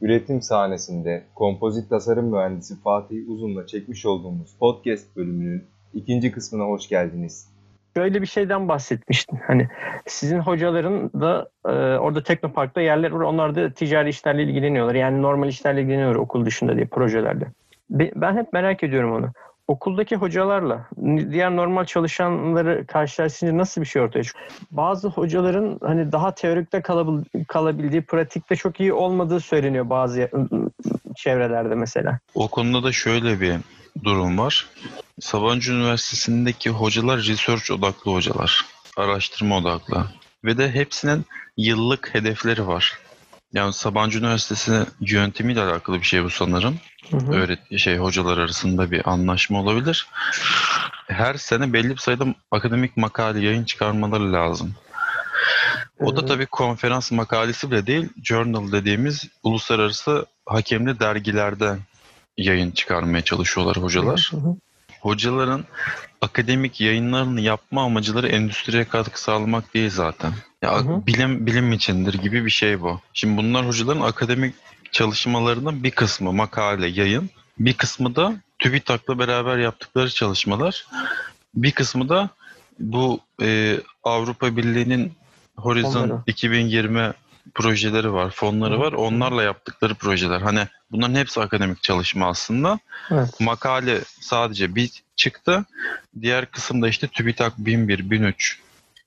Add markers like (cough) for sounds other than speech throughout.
üretim sahnesinde kompozit tasarım mühendisi Fatih Uzun'la çekmiş olduğumuz podcast bölümünün ikinci kısmına hoş geldiniz. Şöyle bir şeyden bahsetmiştin. Hani sizin hocaların da e, orada Teknopark'ta yerler var. Onlar da ticari işlerle ilgileniyorlar. Yani normal işlerle ilgileniyorlar okul dışında diye projelerde. Ben hep merak ediyorum onu. Okuldaki hocalarla diğer normal çalışanları karşılaştırınca nasıl bir şey ortaya çıkıyor? Bazı hocaların hani daha teorikte kalabildiği, pratikte çok iyi olmadığı söyleniyor bazı çevrelerde mesela. O konuda da şöyle bir durum var. Sabancı Üniversitesi'ndeki hocalar research odaklı hocalar. Araştırma odaklı. Ve de hepsinin yıllık hedefleri var. Yani Sabancı Üniversitesi yöntemiyle alakalı bir şey bu sanırım. Hı hı. Öğret şey hocalar arasında bir anlaşma olabilir. Her sene belli bir sayıda akademik makale yayın çıkarmaları lazım. O da tabii konferans makalesi bile değil, journal dediğimiz uluslararası hakemli dergilerde yayın çıkarmaya çalışıyorlar hocalar. Hı hı. Hocaların akademik yayınlarını yapma amacıları endüstriye katkı sağlamak değil zaten. Ya hı hı. bilim bilim içindir gibi bir şey bu. Şimdi bunlar hocaların akademik çalışmalarının bir kısmı makale, yayın, bir kısmı da TÜBİTAK'la beraber yaptıkları çalışmalar. Bir kısmı da bu e, Avrupa Birliği'nin Horizon Onları. 2020 projeleri var, fonları var. Onlarla yaptıkları projeler. Hani bunların hepsi akademik çalışma aslında. Evet. Makale sadece bir çıktı. Diğer kısımda işte TÜBİTAK 1001, 1003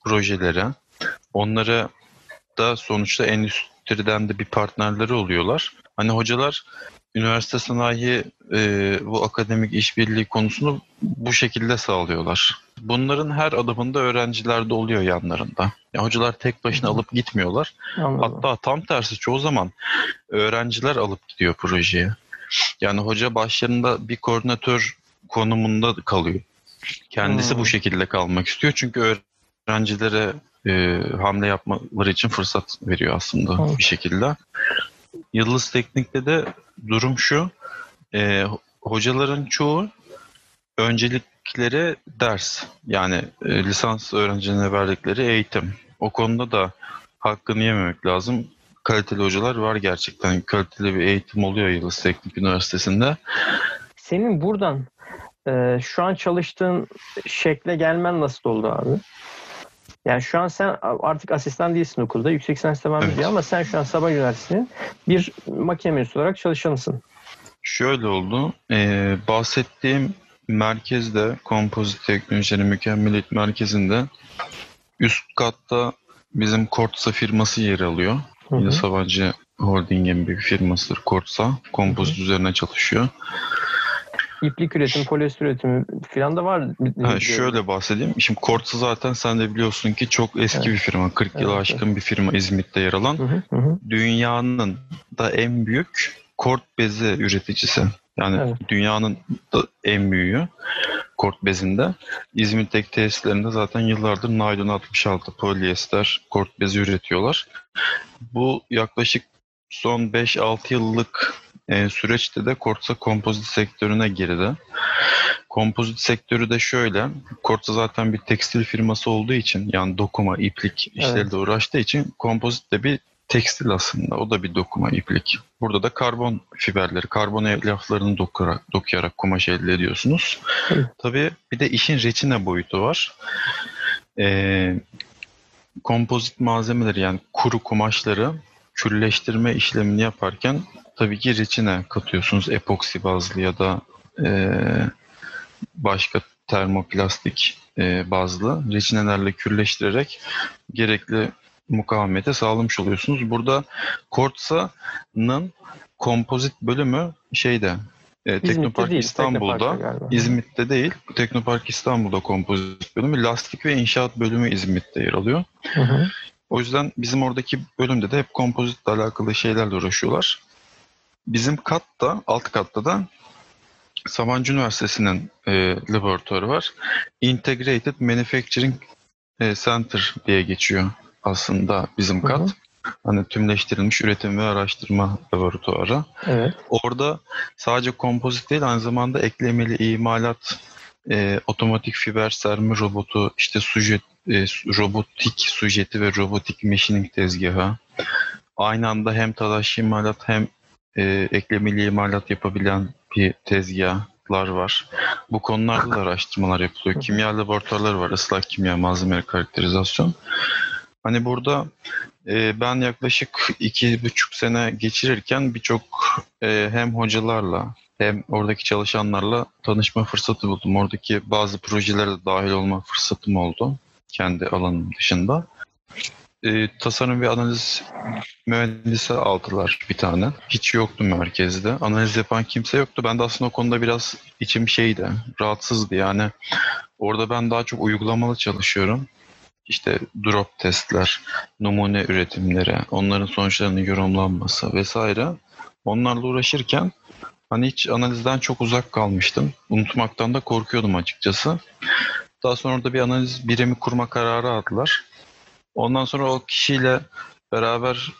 projeleri. Onları da sonuçta endüstriden de bir partnerleri oluyorlar. Hani hocalar üniversite sanayi e, bu akademik işbirliği konusunu bu şekilde sağlıyorlar. Bunların her adımında öğrenciler de oluyor yanlarında. Ya hocalar tek başına alıp gitmiyorlar. Anladım. Hatta tam tersi çoğu zaman öğrenciler alıp gidiyor projeye. Yani hoca başlarında bir koordinatör konumunda kalıyor. Kendisi hmm. bu şekilde kalmak istiyor. Çünkü öğrencilere e, hamle yapmaları için fırsat veriyor aslında hmm. bir şekilde. Yıldız Teknik'te de durum şu. E, hocaların çoğu öncelikleri ders. Yani e, lisans öğrencilerine verdikleri eğitim. O konuda da hakkını yememek lazım. Kaliteli hocalar var gerçekten. Kaliteli bir eğitim oluyor Yıldız Teknik Üniversitesi'nde. Senin buradan e, şu an çalıştığın şekle gelmen nasıl oldu abi? Yani şu an sen artık asistan değilsin okulda. Yüksek lisans devam evet. ediyor ama sen şu an Sabah Üniversitesi'nin bir makine mühendisi olarak çalışanısın. Şöyle oldu. Ee, bahsettiğim merkezde, kompozit teknolojileri mükemmeliyet merkezinde üst katta bizim Kortsa firması yer alıyor. Hı hı. Yine Sabancı Holding'in bir firmasıdır Kortsa. Kompozit hı hı. üzerine çalışıyor iplik üretimi, polyester üretimi falan da var. Ha, şöyle bahsedeyim. Şimdi Kortsa zaten sen de biliyorsun ki çok eski evet. bir firma. 40 evet, yılı aşkın bir firma İzmit'te yer alan. Hı hı Dünyanın da en büyük kort bezi üreticisi. Yani evet. dünyanın da en büyüğü kort bezinde. İzmit'teki tesislerinde zaten yıllardır naylon 66 polyester kort bezi üretiyorlar. Bu yaklaşık son 5-6 yıllık e, süreçte de Kortsa kompozit sektörüne girdi. Kompozit sektörü de şöyle, Kortsa zaten bir tekstil firması olduğu için yani dokuma, iplik işleriyle evet. uğraştığı için kompozit de bir tekstil aslında. O da bir dokuma, iplik. Burada da karbon fiberleri, karbon elyaflarını dokuyarak, dokuyarak kumaş elde ediyorsunuz. Tabii bir de işin reçine boyutu var. Ee, kompozit malzemeleri yani kuru kumaşları külleştirme işlemini yaparken tabii ki reçine katıyorsunuz epoksi bazlı ya da e, başka termoplastik e, bazlı reçinelerle kürleştirerek gerekli mukavemete sağlamış oluyorsunuz. Burada Kortsa'nın kompozit bölümü şeyde e, Teknopark değil, İstanbul'da, İzmit'te değil, Teknopark İstanbul'da kompozit bölümü, lastik ve inşaat bölümü İzmit'te yer alıyor. Hı hı. O yüzden bizim oradaki bölümde de hep kompozitle alakalı şeylerle uğraşıyorlar. Bizim katta, alt katta da Sabancı Üniversitesi'nin e, laboratuvarı var. Integrated Manufacturing e, Center diye geçiyor aslında bizim kat. Hı hı. Hani tümleştirilmiş üretim ve araştırma laboratuvarı. Evet. Orada sadece kompozit değil aynı zamanda eklemeli imalat, e, otomatik fiber serme robotu, işte sujet, e, robotik sujeti ve robotik machining tezgahı. Aynı anda hem talaş imalat hem e, eklemeli imalat yapabilen bir tezgahlar var. Bu konularda da araştırmalar yapılıyor. Kimya laboratuvarları var. Islak kimya, malzeme karakterizasyon. Hani burada e, ben yaklaşık iki buçuk sene geçirirken birçok e, hem hocalarla hem oradaki çalışanlarla tanışma fırsatı buldum. Oradaki bazı projelere de dahil olma fırsatım oldu kendi alanım dışında. E, tasarım ve analiz mühendisi aldılar bir tane. Hiç yoktu merkezde. Analiz yapan kimse yoktu. Ben de aslında o konuda biraz içim şeydi, rahatsızdı. Yani orada ben daha çok uygulamalı çalışıyorum işte drop testler, numune üretimleri, onların sonuçlarının yorumlanması vesaire. Onlarla uğraşırken hani hiç analizden çok uzak kalmıştım. Unutmaktan da korkuyordum açıkçası. Daha sonra da bir analiz birimi kurma kararı aldılar. Ondan sonra o kişiyle beraber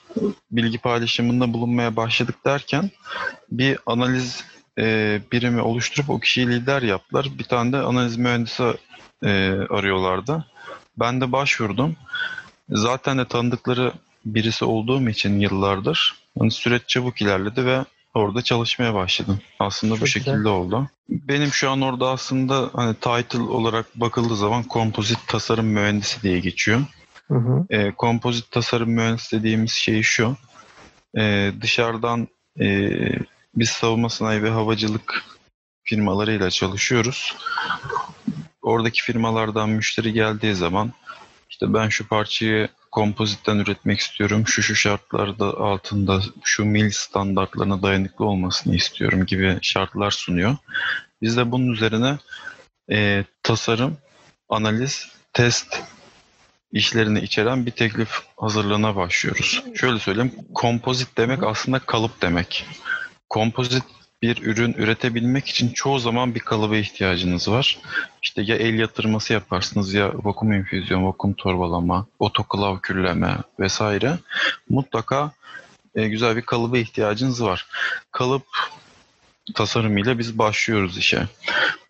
bilgi paylaşımında bulunmaya başladık derken bir analiz e, birimi oluşturup o kişiyi lider yaptılar. Bir tane de analiz mühendisi e, arıyorlardı. Ben de başvurdum. Zaten de tanıdıkları birisi olduğum için yıllardır hani süreç çabuk ilerledi ve orada çalışmaya başladım. Aslında Çok bu şekilde güzel. oldu. Benim şu an orada aslında hani title olarak bakıldığı zaman kompozit tasarım mühendisi diye geçiyor. Hı hı. E, kompozit tasarım mühendisi dediğimiz şey şu. E, dışarıdan e, biz savunma sanayi ve havacılık firmalarıyla çalışıyoruz oradaki firmalardan müşteri geldiği zaman işte ben şu parçayı kompozitten üretmek istiyorum, şu şu şartlarda altında şu mil standartlarına dayanıklı olmasını istiyorum gibi şartlar sunuyor. Biz de bunun üzerine e, tasarım, analiz, test işlerini içeren bir teklif hazırlığına başlıyoruz. Şöyle söyleyeyim, kompozit demek aslında kalıp demek. Kompozit bir ürün üretebilmek için çoğu zaman bir kalıba ihtiyacınız var. İşte ya el yatırması yaparsınız ya vakum infüzyon, vakum torbalama, otoklav kürleme vesaire. Mutlaka e, güzel bir kalıba ihtiyacınız var. Kalıp tasarımıyla biz başlıyoruz işe.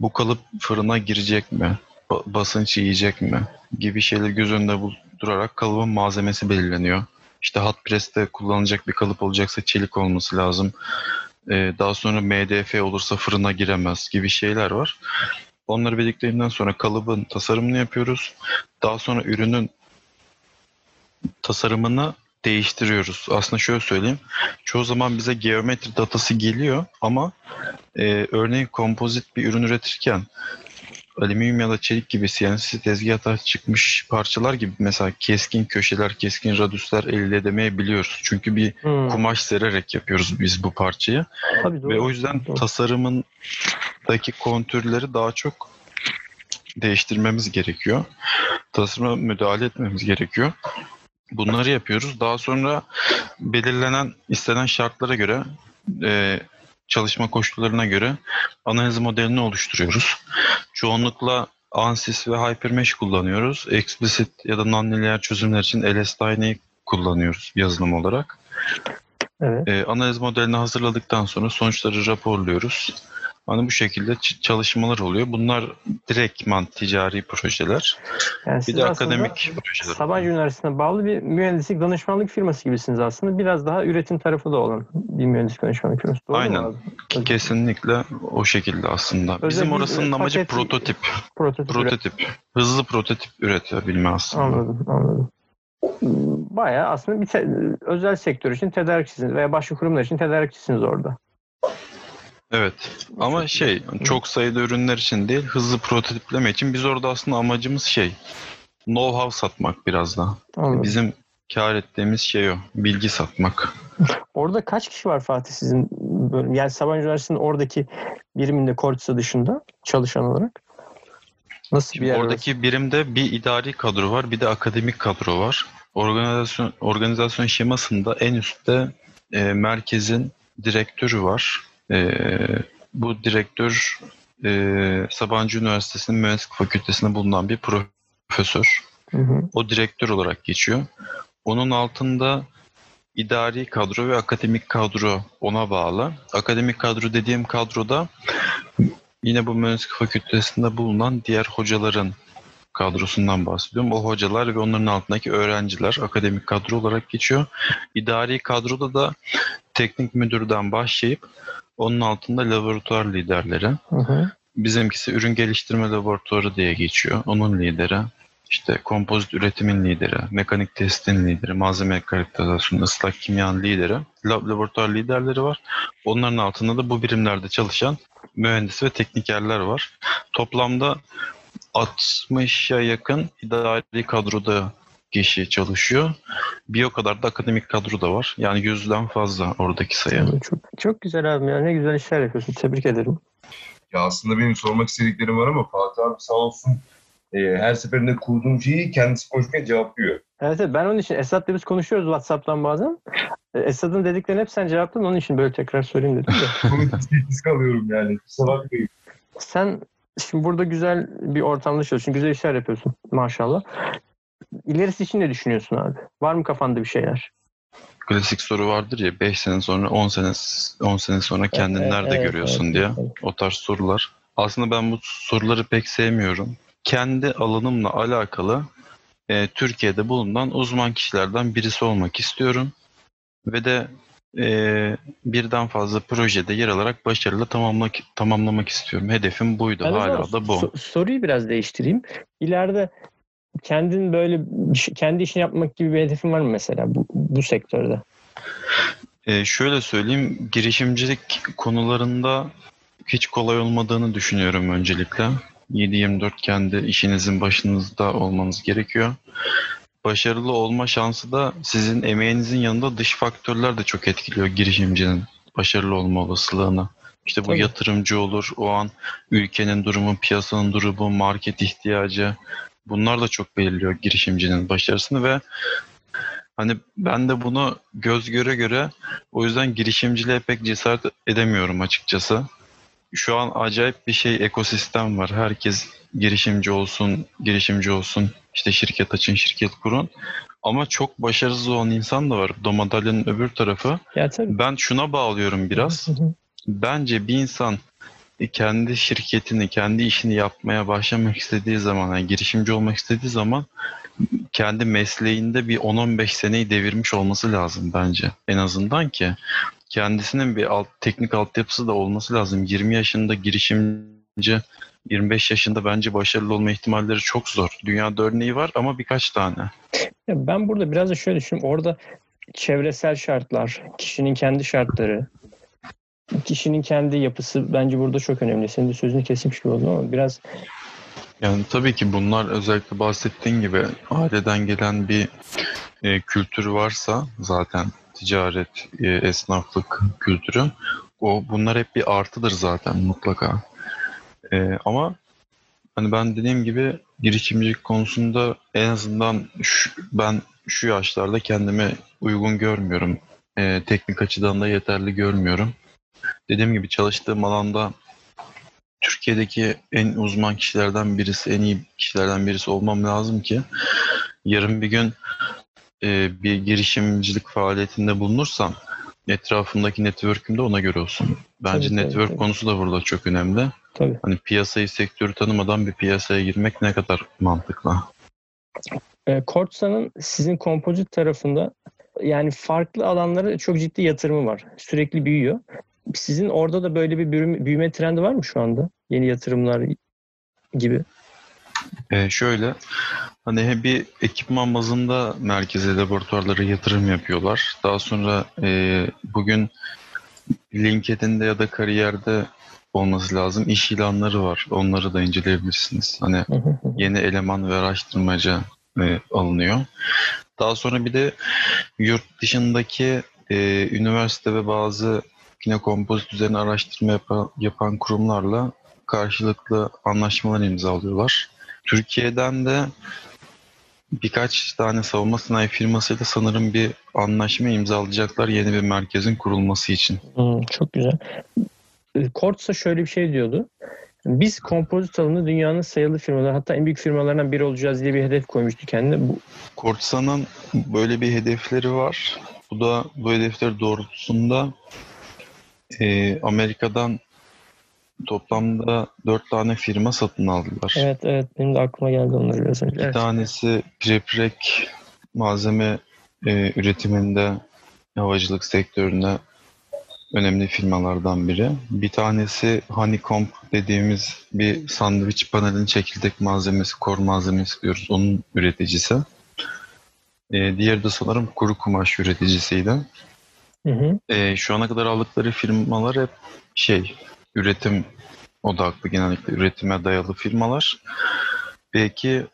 Bu kalıp fırına girecek mi? Basınç yiyecek mi? Gibi şeyler göz önünde durarak kalıbın malzemesi belirleniyor. İşte hot press'te kullanılacak bir kalıp olacaksa çelik olması lazım. Ee, daha sonra MDF olursa fırına giremez gibi şeyler var. Onları bildiklerinden sonra kalıbın tasarımını yapıyoruz. Daha sonra ürünün tasarımını değiştiriyoruz. Aslında şöyle söyleyeyim. Çoğu zaman bize geometri datası geliyor ama e, örneğin kompozit bir ürün üretirken alüminyum ya da çelik gibi CNC tezgahta çıkmış parçalar gibi mesela keskin köşeler, keskin radüsler elde edemeyebiliyoruz. Çünkü bir hmm. kumaş sererek yapıyoruz biz bu parçayı. Tabii, doğru. Ve o yüzden doğru. tasarımındaki kontürleri daha çok değiştirmemiz gerekiyor. Tasarıma müdahale etmemiz gerekiyor. Bunları yapıyoruz. Daha sonra belirlenen, istenen şartlara göre e, çalışma koşullarına göre analiz modelini oluşturuyoruz. Çoğunlukla ANSYS ve HyperMesh kullanıyoruz. Explicit ya da non-linear çözümler için LS-Tiny'yi kullanıyoruz yazılım olarak. Evet. Ee, analiz modelini hazırladıktan sonra sonuçları raporluyoruz. Hani bu şekilde çalışmalar oluyor. Bunlar direktman ticari projeler. Yani bir de akademik projeler. Sabancı Üniversitesi'ne bağlı bir mühendislik danışmanlık firması gibisiniz aslında. Biraz daha üretim tarafı da olan bir mühendislik danışmanlık firması. Doğru Aynen. Mu abi? Kesinlikle o şekilde aslında. Özel Bizim orasının amacı prototip. Prototip. prototip. Hızlı prototip üretebilme aslında. Anladım, anladım bayağı aslında bir te- özel sektör için tedarikçisiniz veya başka kurumlar için tedarikçisiniz orada. Evet ama şey çok sayıda ürünler için değil hızlı prototipleme için biz orada aslında amacımız şey know-how satmak biraz daha. Anladım. Bizim kar ettiğimiz şey o bilgi satmak. (laughs) Orada kaç kişi var Fatih sizin bölüm? Yani Sabancı Üniversitesi'nin oradaki biriminde Kortisa dışında çalışan olarak? Nasıl Şimdi bir yer Oradaki orası? birimde bir idari kadro var bir de akademik kadro var. Organizasyon organizasyon şemasında en üstte e, merkezin direktörü var. E, bu direktör e, Sabancı Üniversitesi'nin Mühendislik Fakültesi'nde bulunan bir profesör. Hı hı. O direktör olarak geçiyor. Onun altında idari kadro ve akademik kadro ona bağlı. Akademik kadro dediğim kadroda yine bu mühendislik fakültesinde bulunan diğer hocaların kadrosundan bahsediyorum. O hocalar ve onların altındaki öğrenciler akademik kadro olarak geçiyor. İdari kadroda da teknik müdürden başlayıp onun altında laboratuvar liderleri. Hı hı. Bizimkisi ürün geliştirme laboratuvarı diye geçiyor. Onun lideri. İşte kompozit üretimin lideri, mekanik testin lideri, malzeme karakterizasyonu, ıslak kimyanın lideri, lab laboratuvar liderleri var. Onların altında da bu birimlerde çalışan mühendis ve teknikerler var. Toplamda 60'a yakın idari kadroda kişi çalışıyor. Bir o kadar da akademik kadro da var. Yani yüzden fazla oradaki sayı. Çok, çok güzel abi ya. Ne güzel işler yapıyorsun. Tebrik ederim. Ya aslında benim sormak istediklerim var ama Fatih abi sağ olsun e, her seferinde kurduğum şeyi kendisi konuşmaya cevaplıyor. Evet, evet ben onun için Esat'la biz konuşuyoruz WhatsApp'tan bazen. E, Esat'ın dediklerini hep sen cevapladın onun için böyle tekrar sorayım dedim de. (laughs) Bunu kalıyorum yani. Kusura. Sen şimdi burada güzel bir ortamda çalışıyorsun. Güzel işler yapıyorsun maşallah. İlerisi için ne düşünüyorsun abi? Var mı kafanda bir şeyler? Klasik soru vardır ya 5 sene sonra 10 sene 10 sene sonra kendini evet, nerede evet, görüyorsun evet, diye. Evet. O tarz sorular. Aslında ben bu soruları pek sevmiyorum. Kendi alanımla alakalı e, Türkiye'de bulunan uzman kişilerden birisi olmak istiyorum. Ve de e, birden fazla projede yer alarak başarılı tamamlamak, tamamlamak istiyorum. Hedefim buydu. Ben Hala da bu. So- soruyu biraz değiştireyim. İleride kendin böyle kendi işini yapmak gibi bir hedefin var mı mesela bu, bu sektörde? Ee, şöyle söyleyeyim, girişimcilik konularında hiç kolay olmadığını düşünüyorum öncelikle. 7-24 kendi işinizin başınızda olmanız gerekiyor. Başarılı olma şansı da sizin emeğinizin yanında dış faktörler de çok etkiliyor girişimcinin başarılı olma olasılığını. İşte bu Tabii. yatırımcı olur, o an ülkenin durumu, piyasanın durumu, market ihtiyacı, Bunlar da çok belirliyor girişimcinin başarısını ve hani ben de bunu göz göre göre o yüzden girişimciliğe pek cesaret edemiyorum açıkçası. Şu an acayip bir şey ekosistem var. Herkes girişimci olsun, girişimci olsun, işte şirket açın, şirket kurun. Ama çok başarısız olan insan da var. Do madalyanın öbür tarafı. Ya, tabii. Ben şuna bağlıyorum biraz. Bence bir insan kendi şirketini, kendi işini yapmaya başlamak istediği zaman, yani girişimci olmak istediği zaman kendi mesleğinde bir 10-15 seneyi devirmiş olması lazım bence. En azından ki kendisinin bir alt, teknik altyapısı da olması lazım. 20 yaşında girişimci 25 yaşında bence başarılı olma ihtimalleri çok zor. Dünyada örneği var ama birkaç tane. Ben burada biraz da şöyle düşünüyorum. Orada çevresel şartlar, kişinin kendi şartları, kişinin kendi yapısı bence burada çok önemli. Senin de sözünü kesmiş gibi oldum ama biraz yani tabii ki bunlar özellikle bahsettiğin gibi aileden gelen bir e, kültür varsa zaten ticaret, e, esnaflık kültürü o bunlar hep bir artıdır zaten mutlaka. E, ama hani ben dediğim gibi girişimcilik konusunda en azından şu, ben şu yaşlarda kendimi uygun görmüyorum. E, teknik açıdan da yeterli görmüyorum dediğim gibi çalıştığım alanda Türkiye'deki en uzman kişilerden birisi, en iyi kişilerden birisi olmam lazım ki yarın bir gün e, bir girişimcilik faaliyetinde bulunursam etrafımdaki network'üm de ona göre olsun. Bence tabii, network tabii, konusu da burada çok önemli. Tabii. Hani piyasayı, sektörü tanımadan bir piyasaya girmek ne kadar mantıklı? E, Kortsa'nın sizin kompozit tarafında yani farklı alanlara çok ciddi yatırımı var. Sürekli büyüyor. Sizin orada da böyle bir büyüme, büyüme trendi var mı şu anda? Yeni yatırımlar gibi. Ee, şöyle hani hem bir ekipman bazında merkeze laboratuvarlara yatırım yapıyorlar. Daha sonra e, bugün LinkedIn'de ya da kariyerde olması lazım. İş ilanları var. Onları da inceleyebilirsiniz. Hani yeni eleman ve araştırmacı e, alınıyor. Daha sonra bir de yurt dışındaki e, üniversite ve bazı yine kompozit üzerine araştırma yapan, yapan kurumlarla karşılıklı anlaşmalar imzalıyorlar. Türkiye'den de birkaç tane savunma sanayi firmasıyla sanırım bir anlaşma imzalayacaklar yeni bir merkezin kurulması için. Hmm, çok güzel. Kortsa şöyle bir şey diyordu. Biz kompozit alanı dünyanın sayılı firmalar hatta en büyük firmalarından biri olacağız diye bir hedef koymuştu kendine. Bu... Kortsa'nın böyle bir hedefleri var. Bu da bu hedefler doğrultusunda e, Amerika'dan toplamda dört tane firma satın aldılar. Evet evet benim de aklıma geldi onları biraz önce. Bir Evet. tanesi preprek malzeme e, üretiminde havacılık sektöründe önemli firmalardan biri. Bir tanesi Honeycomb dediğimiz bir sandviç panelin çekirdek malzemesi, kor malzemesi diyoruz. Onun üreticisi. E, diğeri de sanırım kuru kumaş üreticisiydi. Hı hı. E, şu ana kadar aldıkları firmalar hep şey, üretim odaklı genellikle üretime dayalı firmalar. Belki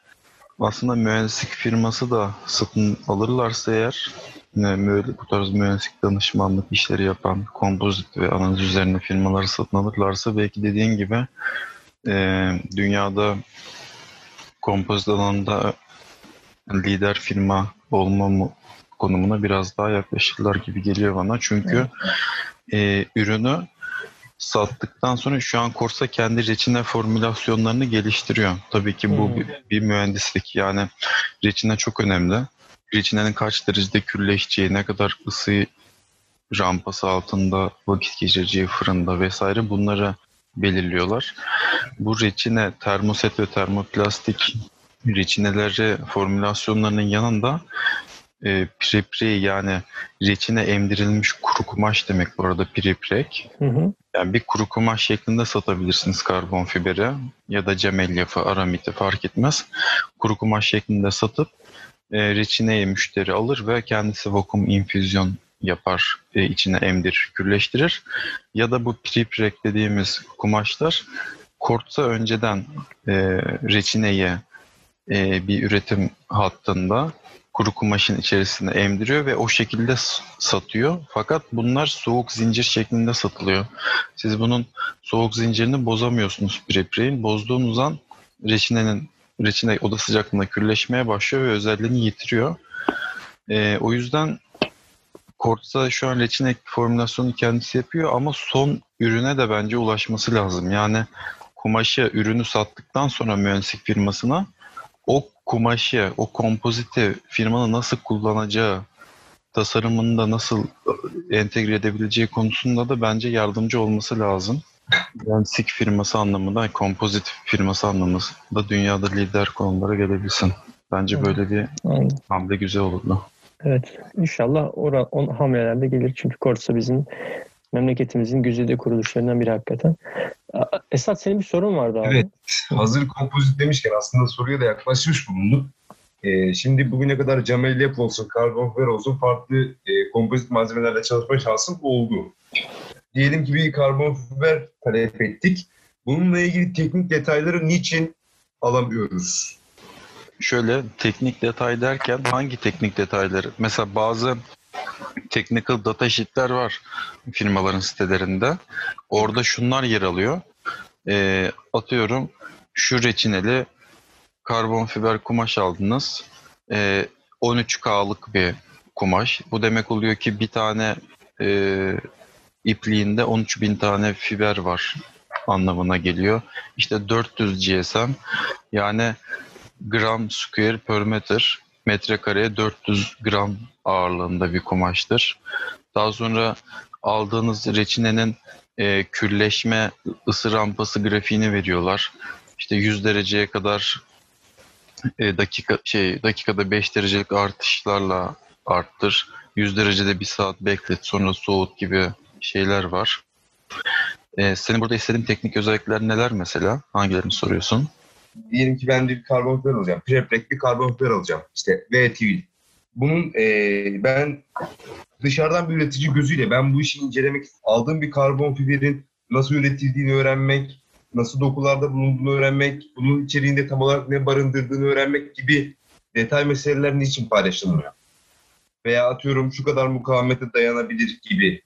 aslında mühendislik firması da satın alırlarsa eğer böyle bu tarz mühendislik danışmanlık işleri yapan kompozit ve analiz üzerine firmaları satın alırlarsa belki dediğin gibi e, dünyada kompozit alanında lider firma olma konumuna biraz daha yaklaşırlar gibi geliyor bana. Çünkü e, ürünü sattıktan sonra şu an Corsa kendi reçine formülasyonlarını geliştiriyor. Tabii ki bu Hmm. bir, bir mühendislik. Yani reçine çok önemli. Reçinenin kaç derecede külleşeceği, ne kadar ısı rampası altında vakit geçireceği fırında vesaire bunları belirliyorlar. Bu reçine, termoset ve termoplastik reçineleri formülasyonlarının yanında e, preprey yani reçine emdirilmiş kuru kumaş demek bu arada preprek. Hı hı. Yani bir kuru kumaş şeklinde satabilirsiniz karbon fiberi ya da cam elyafı, aramiti fark etmez. Kuru kumaş şeklinde satıp e, reçineyi müşteri alır ve kendisi vakum infüzyon yapar, e, içine emdirir, kürleştirir. Ya da bu preprek dediğimiz kumaşlar Kortsa önceden e, reçineyi e, bir üretim hattında kuru kumaşın içerisine emdiriyor ve o şekilde satıyor. Fakat bunlar soğuk zincir şeklinde satılıyor. Siz bunun soğuk zincirini bozamıyorsunuz prepreyin. Bozduğunuz an reçinenin reçine oda sıcaklığında külleşmeye başlıyor ve özelliğini yitiriyor. Ee, o yüzden Kortsa şu an reçine formülasyonu kendisi yapıyor ama son ürüne de bence ulaşması lazım. Yani kumaşı, ürünü sattıktan sonra mühendislik firmasına o kumaşı, o kompoziti firmanın nasıl kullanacağı, tasarımında nasıl entegre edebileceği konusunda da bence yardımcı olması lazım. Mühendislik firması anlamında, kompozit firması anlamında dünyada lider konumlara gelebilsin. Bence böyle bir Aynen. hamle güzel olurdu. Evet. İnşallah ora, on hamlelerde gelir. Çünkü Korsa bizim memleketimizin güzide kuruluşlarından biri hakikaten. Esat senin bir sorun vardı abi. Evet. Hazır kompozit demişken aslında soruya da yaklaşmış bulunduk. Ee, şimdi bugüne kadar cam elyaf olsun, karbon fiber olsun farklı e, kompozit malzemelerle çalışma şansım oldu. Diyelim ki bir karbon fiber talep ettik. Bununla ilgili teknik detayları niçin alamıyoruz? Şöyle teknik detay derken hangi teknik detayları? Mesela bazı technical data sheet'ler var firmaların sitelerinde. Orada şunlar yer alıyor. Ee, atıyorum şu reçineli karbon fiber kumaş aldınız. Ee, 13K'lık bir kumaş. Bu demek oluyor ki bir tane e, ipliğinde 13.000 tane fiber var anlamına geliyor. İşte 400 GSM yani gram square per metre metrekareye 400 gram ağırlığında bir kumaştır. Daha sonra aldığınız reçinenin e, külleşme ısı rampası grafiğini veriyorlar. İşte 100 dereceye kadar e, dakika şey dakikada 5 derecelik artışlarla arttır. 100 derecede bir saat beklet sonra soğut gibi şeyler var. E, senin burada istediğin teknik özellikler neler mesela? Hangilerini soruyorsun? Diyelim ki ben bir karbon fiber alacağım. Preprek bir karbon fiber alacağım. İşte VTV. Bunun e, ben dışarıdan bir üretici gözüyle ben bu işi incelemek, aldığım bir karbon fiberin nasıl üretildiğini öğrenmek, nasıl dokularda bulunduğunu öğrenmek, bunun içeriğinde tam olarak ne barındırdığını öğrenmek gibi detay meseleler niçin paylaşılmıyor? Veya atıyorum şu kadar mukavemete dayanabilir gibi.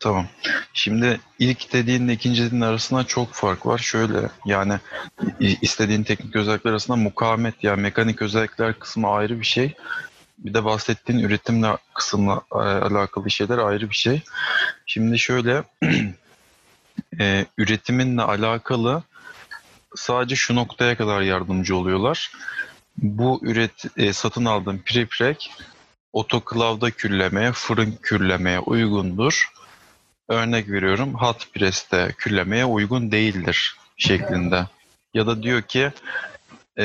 Tamam. Şimdi ilk dediğinle ikinci dediğin arasında çok fark var. Şöyle yani istediğin teknik özellikler arasında mukavemet yani mekanik özellikler kısmı ayrı bir şey. Bir de bahsettiğin üretimle kısımla e, alakalı şeyler ayrı bir şey. Şimdi şöyle (clears throat) e, üretiminle alakalı sadece şu noktaya kadar yardımcı oluyorlar. Bu üret e, satın aldığın prepreg otoklavda küllemeye, fırın küllemeye uygundur. Örnek veriyorum hot press'te küllemeye uygun değildir şeklinde. Ya da diyor ki e,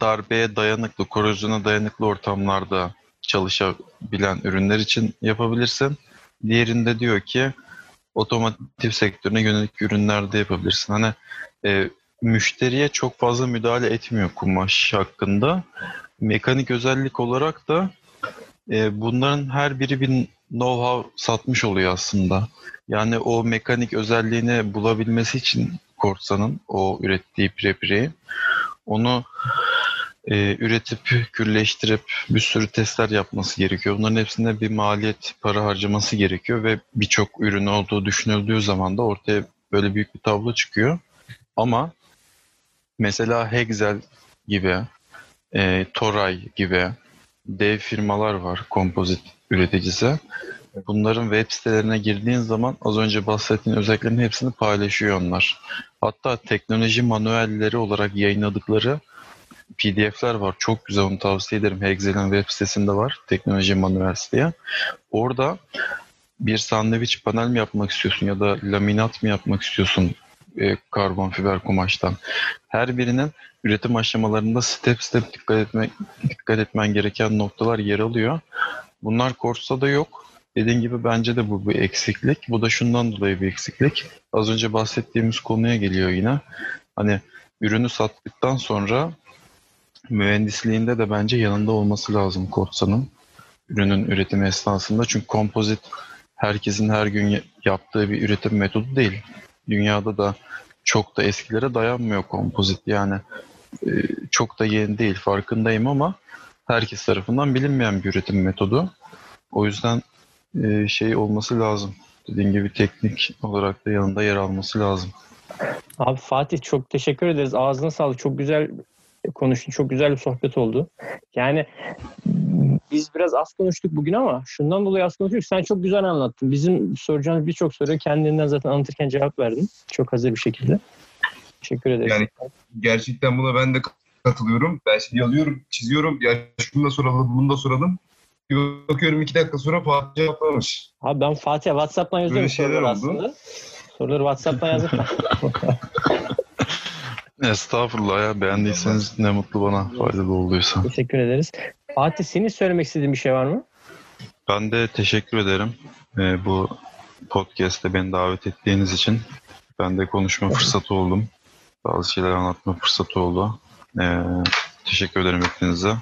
darbeye dayanıklı, korozyona dayanıklı ortamlarda çalışabilen ürünler için yapabilirsin. Diğerinde diyor ki otomotiv sektörüne yönelik ürünlerde yapabilirsin. Hani e, müşteriye çok fazla müdahale etmiyor kumaş hakkında. Mekanik özellik olarak da e, bunların her biri bir know-how satmış oluyor aslında. Yani o mekanik özelliğini bulabilmesi için Korsa'nın o ürettiği prepreyi onu e, üretip, külleştirip bir sürü testler yapması gerekiyor. Bunların hepsinde bir maliyet, para harcaması gerekiyor ve birçok ürün olduğu düşünüldüğü zaman da ortaya böyle büyük bir tablo çıkıyor. Ama mesela Hexel gibi, e, Toray gibi dev firmalar var kompozit üreticisi. Bunların web sitelerine girdiğin zaman az önce bahsettiğin özelliklerin hepsini paylaşıyor onlar. Hatta teknoloji manuelleri olarak yayınladıkları PDF'ler var. Çok güzel onu tavsiye ederim. Hexel'in web sitesinde var. Teknoloji Manuels diye. Orada bir sandviç panel mi yapmak istiyorsun ya da laminat mı yapmak istiyorsun e, karbon fiber kumaştan. Her birinin üretim aşamalarında step step dikkat etmek dikkat etmen gereken noktalar yer alıyor. Bunlar Corsa'da yok. Dediğim gibi bence de bu bir eksiklik. Bu da şundan dolayı bir eksiklik. Az önce bahsettiğimiz konuya geliyor yine. Hani ürünü sattıktan sonra mühendisliğinde de bence yanında olması lazım Corsa'nın ürünün üretimi esnasında. Çünkü kompozit herkesin her gün yaptığı bir üretim metodu değil. Dünyada da çok da eskilere dayanmıyor kompozit. Yani e, çok da yeni değil farkındayım ama herkes tarafından bilinmeyen bir üretim metodu. O yüzden e, şey olması lazım. Dediğim gibi teknik olarak da yanında yer alması lazım. Abi Fatih çok teşekkür ederiz. Ağzına sağlık. Çok güzel konuştun. Çok güzel bir sohbet oldu. Yani biz biraz az konuştuk bugün ama şundan dolayı az konuştuk. Sen çok güzel anlattın. Bizim soracağımız birçok soruya kendinden zaten anlatırken cevap verdin. Çok hazır bir şekilde. Teşekkür ederiz. Yani gerçekten buna ben de katılıyorum. Ben şimdi yazıyorum, çiziyorum. Ya şunu da soralım, bunu da soralım. Bir bakıyorum iki dakika sonra Fatih cevaplamış. Abi ben Fatih'e WhatsApp'tan yazıyorum soruları oldu. aslında. Soruları WhatsApp'tan yazıp (laughs) Estağfurullah ya beğendiyseniz ne mutlu bana faydalı olduysa. teşekkür ederiz. Fatih senin söylemek istediğin bir şey var mı? Ben de teşekkür ederim Ee, bu podcast'te beni davet ettiğiniz için. Ben de konuşma fırsatı oldum. Bazı şeyler anlatma fırsatı oldu. Ee, teşekkür ederim hepinize.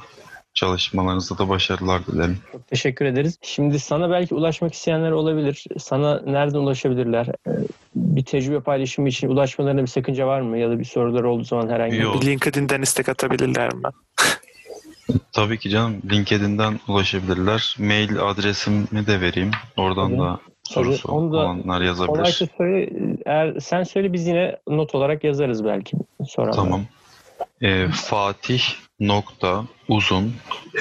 Çalışmalarınızda da başarılar dilerim. Çok teşekkür ederiz. Şimdi sana belki ulaşmak isteyenler olabilir. Sana nereden ulaşabilirler? Ee, Bir tecrübe paylaşımı için ulaşmalarına bir sakınca var mı? Ya da bir sorular olduğu zaman herhangi bir... Yok. Bir LinkedIn'den istek atabilirler mi? (laughs) Tabii ki canım. LinkedIn'den ulaşabilirler. Mail adresimi de vereyim. Oradan Tabii. da sorusu onu da olanlar yazabilir. Kolaysa söyle, eğer sen söyle biz yine not olarak yazarız belki sonra. Tamam. Ee, Fatih nokta uzun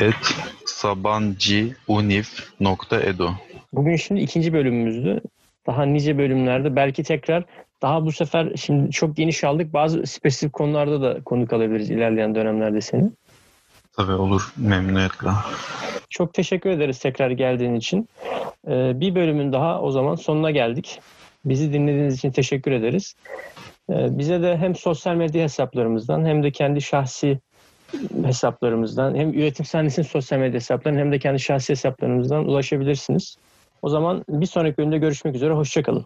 et sabanciunif nokta edu. Bugün şimdi ikinci bölümümüzdü. Daha nice bölümlerde belki tekrar daha bu sefer şimdi çok geniş aldık. Bazı spesifik konularda da konuk alabiliriz ilerleyen dönemlerde seni. Tabii olur memnuniyetle. Çok teşekkür ederiz tekrar geldiğin için. Ee, bir bölümün daha o zaman sonuna geldik. Bizi dinlediğiniz için teşekkür ederiz. Ee, bize de hem sosyal medya hesaplarımızdan hem de kendi şahsi hesaplarımızdan hem üretim sahnesinin sosyal medya hesaplarından hem de kendi şahsi hesaplarımızdan ulaşabilirsiniz. O zaman bir sonraki bölümde görüşmek üzere. Hoşçakalın.